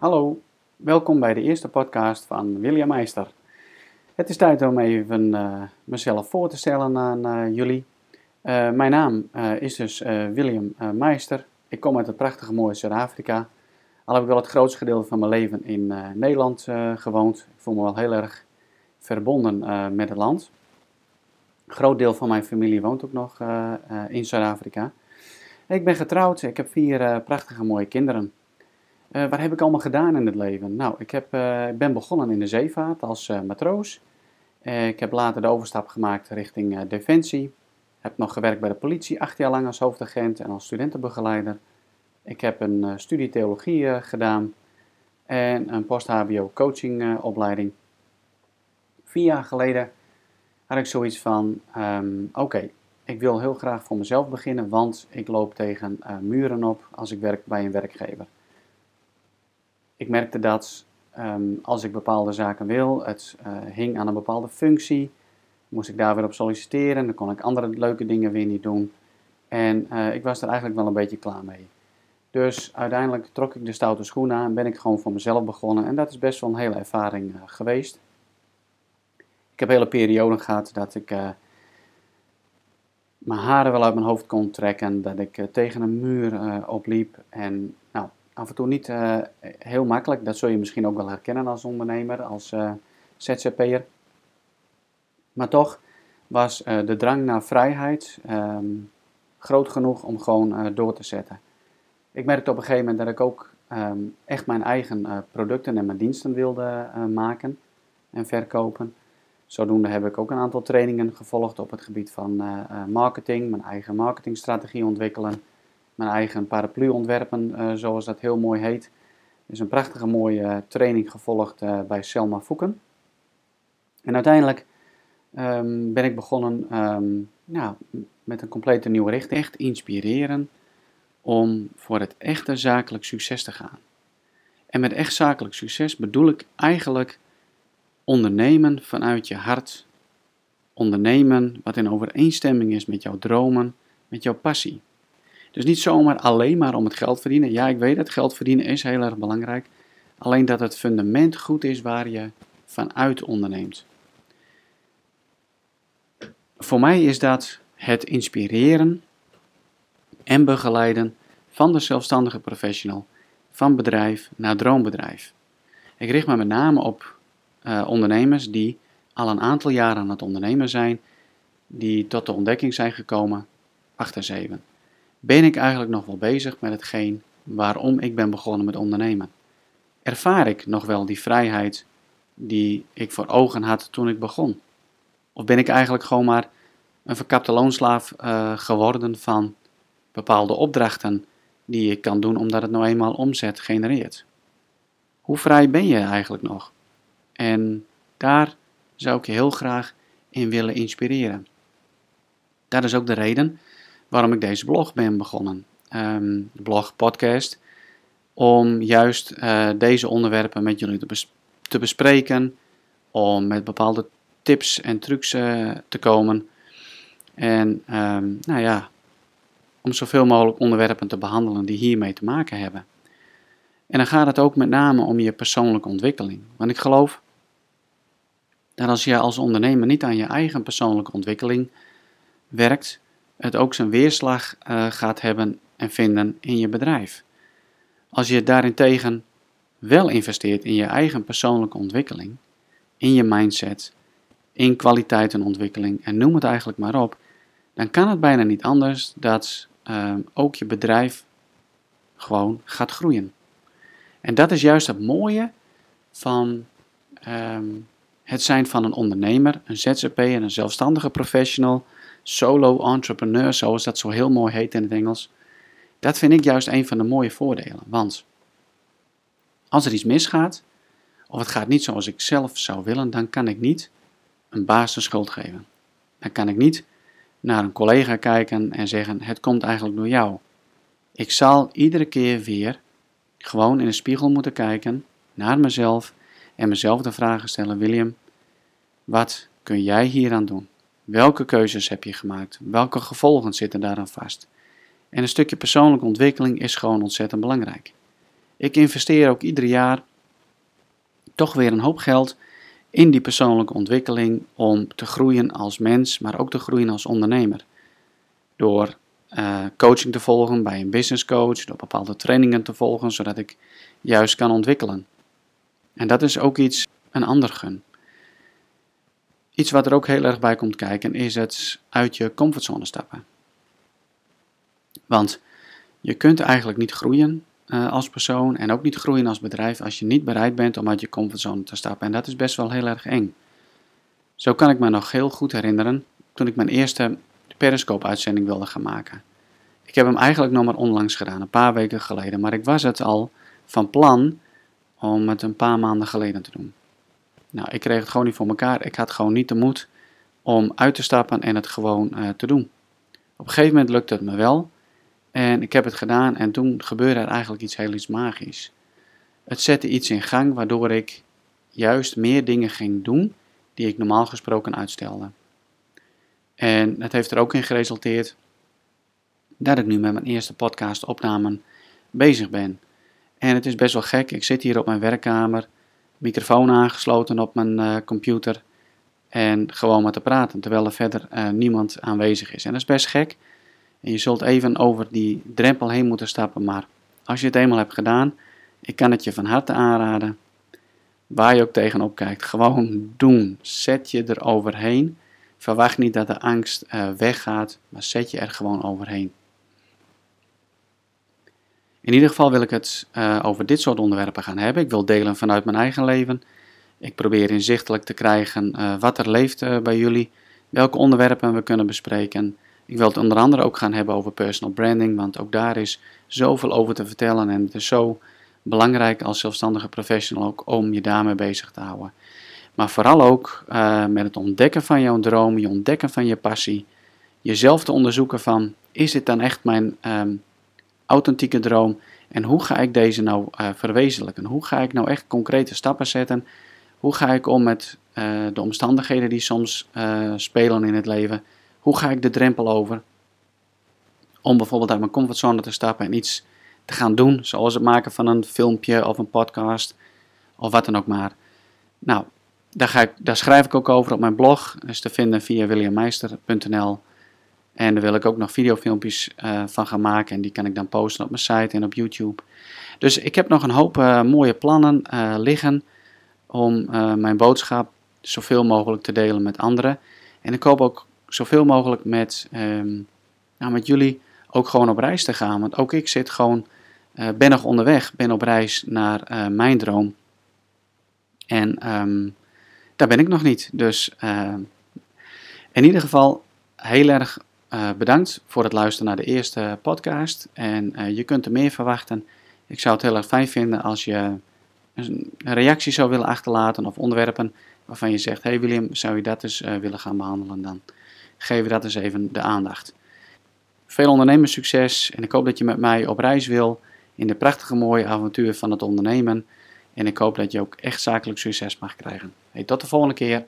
Hallo, welkom bij de eerste podcast van William Meister. Het is tijd om even uh, mezelf voor te stellen aan uh, jullie. Uh, mijn naam is dus William Meister. Ik kom uit het prachtige mooie Zuid-Afrika. Al heb ik wel het grootste gedeelte van mijn leven in Nederland gewoond. Ik voel me wel heel erg verbonden met het land. Een groot deel van mijn familie woont ook nog in Zuid-Afrika. Ik ben getrouwd, ik heb vier prachtige mooie kinderen. Uh, wat heb ik allemaal gedaan in het leven? Nou, ik heb, uh, ben begonnen in de zeevaart als uh, matroos. ik heb later de overstap gemaakt richting Defensie. Heb nog gewerkt bij de politie, acht jaar lang als hoofdagent en als studentenbegeleider. Ik heb een studie theologie gedaan en een post-HBO coachingopleiding. Vier jaar geleden had ik zoiets van, um, oké, ik wil heel graag voor mezelf beginnen, want ik loop tegen muren op als ik werk bij een werkgever ik merkte dat ehm, als ik bepaalde zaken wil, het uh, hing aan een bepaalde functie, moest ik daar weer op solliciteren, dan kon ik andere leuke dingen weer niet doen. En uh, ik was er eigenlijk wel een beetje klaar mee. Dus uiteindelijk trok ik de stoute schoenen aan en ben ik gewoon voor mezelf begonnen. En dat is best wel een hele ervaring uh, geweest. Ik heb hele perioden gehad dat ik mijn haren wel uit mijn hoofd kon trekken, dat ik tegen een muur opliep. En af en toe niet uh, heel makkelijk. Dat zul je misschien ook wel herkennen als ondernemer, als uh, ZZP'er. Maar toch was uh, de drang naar vrijheid um, groot genoeg om gewoon door te zetten. Ik merkte op een gegeven moment dat ik ook um, echt mijn eigen producten en mijn diensten wilde maken en verkopen. Zodoende heb ik ook een aantal trainingen gevolgd op het gebied van marketing, mijn eigen marketingstrategie ontwikkelen mijn eigen paraplu ontwerpen, uh, zoals dat heel mooi heet. Is een prachtige mooie training gevolgd uh, bij Selma Voeken. En uiteindelijk um, ben ik begonnen ja, met een complete nieuwe richting. Echt inspireren om voor het echte zakelijk succes te gaan. En met echt zakelijk succes bedoel ik eigenlijk ondernemen vanuit je hart. Ondernemen wat in overeenstemming is met jouw dromen, met jouw passie. Dus niet zomaar alleen maar om het geld verdienen. Ja, ik weet het, geld verdienen is heel erg belangrijk. Alleen dat het fundament goed is waar je vanuit onderneemt. Voor mij is dat het inspireren en begeleiden van de zelfstandige professional, van bedrijf naar droombedrijf. Ik richt me met name op uh, ondernemers die al een aantal jaren aan het ondernemen zijn, die tot de ontdekking zijn gekomen, 8 en 7 ben ik eigenlijk nog wel bezig met hetgeen waarom ik ben begonnen met ondernemen? Ervaar ik nog wel die vrijheid die ik voor ogen had toen ik begon? Of ben ik eigenlijk gewoon maar een verkapte loonslaaf uh, geworden van bepaalde opdrachten die ik kan doen omdat het nou eenmaal omzet genereert? Hoe vrij ben je eigenlijk nog? En daar zou ik je heel graag in willen inspireren. Dat is ook de reden waarom ik deze blog ben begonnen. Um, blog, podcast. Om juist uh, deze onderwerpen met jullie te, te, bespreken. Om met bepaalde tips en trucs uh, te komen. En um, nou ja, om zoveel mogelijk onderwerpen te behandelen die hiermee te maken hebben. En dan gaat het ook met name om je persoonlijke ontwikkeling. Want ik geloof dat als je als ondernemer niet aan je eigen persoonlijke ontwikkeling werkt, het ook zijn weerslag uh, gaat hebben en vinden in je bedrijf. Als je daarentegen wel investeert in je eigen persoonlijke ontwikkeling, in je mindset, in kwaliteitenontwikkeling en noem het eigenlijk maar op, dan kan het bijna niet anders dat uh, ook je bedrijf gewoon gaat groeien. En dat is juist het mooie van um, het zijn van een ondernemer, een ZZP'er, een zelfstandige professional solo entrepreneur, zoals dat zo heel mooi heet in het Engels. Dat vind ik juist een van de mooie voordelen. Want als er iets misgaat, of het gaat niet zoals ik zelf zou willen, dan kan ik niet een baas de schuld geven. Dan kan ik niet naar een collega kijken en zeggen: Het komt eigenlijk door jou. Ik zal iedere keer weer gewoon in de spiegel moeten kijken naar mezelf en mezelf de vragen stellen: William, wat kun jij hier aan doen? Welke keuzes heb je gemaakt? Welke gevolgen zitten daaraan vast? En een stukje persoonlijke ontwikkeling is gewoon ontzettend belangrijk. Ik investeer ook ieder jaar toch weer een hoop geld in die persoonlijke ontwikkeling om te groeien als mens, maar ook te groeien als ondernemer. Door uh, coaching te volgen bij een business coach, door bepaalde trainingen te volgen, zodat ik juist kan ontwikkelen. En dat is ook iets een ander gun. Iets wat er ook heel erg bij komt kijken is het uit je comfortzone stappen. Want je kunt eigenlijk niet groeien uh, als persoon en ook niet groeien als bedrijf als je niet bereid bent om uit je comfortzone te stappen. En dat is best wel heel erg eng. Zo kan ik me nog heel goed herinneren toen ik mijn eerste Periscope-uitzending wilde gaan maken. Ik heb hem eigenlijk nog maar onlangs gedaan, een paar weken geleden, maar ik was het al van plan om het een paar maanden geleden te doen. Nou, ik kreeg het gewoon niet voor elkaar. Ik had gewoon niet de moed om uit te stappen en het gewoon uh, te doen. Op een gegeven moment lukte het me wel. En ik heb het gedaan en toen gebeurde er eigenlijk iets heel iets magisch. Het zette iets in gang waardoor ik juist meer dingen ging doen die ik normaal gesproken uitstelde. En het heeft er ook in geresulteerd dat ik nu met mijn eerste podcast opnamen bezig ben. En het is best wel gek. Ik zit hier op mijn werkkamer, microfoon aangesloten op mijn uh, computer en gewoon maar te praten terwijl er verder uh, niemand aanwezig is. En dat is best gek. En je zult even over die drempel heen moeten stappen, maar als je het eenmaal hebt gedaan, ik kan het je van harte aanraden. Waar je ook tegenop kijkt, gewoon doen. Zet je er overheen. Verwacht niet dat de angst uh, weggaat, maar zet je er gewoon overheen. In ieder geval wil ik het uh, over dit soort onderwerpen gaan hebben. Ik wil delen vanuit mijn eigen leven. Ik probeer inzichtelijk te krijgen uh, wat er leeft bij jullie, welke onderwerpen we kunnen bespreken. Ik wil het onder andere ook gaan hebben over personal branding, want ook daar is zoveel over te vertellen en het is zo belangrijk als zelfstandige professional ook om je daarmee bezig te houden. Maar vooral ook met het ontdekken van jouw droom, je ontdekken van je passie, jezelf te onderzoeken van is dit dan echt mijn um, authentieke droom en hoe ga ik deze nou uh, verwezenlijken? Hoe ga ik nou echt concrete stappen zetten? Hoe ga ik om met uh, de omstandigheden die soms spelen in het leven? Hoe ga ik de drempel over? Om bijvoorbeeld uit mijn comfortzone te stappen en iets te gaan doen, zoals het maken van een filmpje of een podcast of wat dan ook maar. Nou, daar, ga ik, daar schrijf ik ook over op mijn blog, is te vinden via williammeister.nl. En daar wil ik ook nog videofilmpjes uh, van gaan maken en die kan ik dan posten op mijn site en op YouTube. Dus ik heb nog een hoop uh, mooie plannen uh, liggen om mijn boodschap zoveel mogelijk te delen met anderen. En ik hoop ook zoveel mogelijk met, nou, met jullie ook gewoon op reis te gaan. Want ook ik zit gewoon, ben nog onderweg, ben op reis naar mijn droom. En um, daar ben ik nog niet. Dus in ieder geval heel erg bedankt voor het luisteren naar de eerste podcast. En je kunt er meer verwachten. Ik zou het heel erg fijn vinden als je een reactie zou willen achterlaten of onderwerpen waarvan je zegt: Hey William, zou je dat eens willen gaan behandelen dan? geven dat eens even de aandacht. Veel ondernemerssucces en ik hoop dat je met mij op reis wil in de prachtige mooie avontuur van het ondernemen. En ik hoop dat je ook echt zakelijk succes mag krijgen. Hey, tot de volgende keer.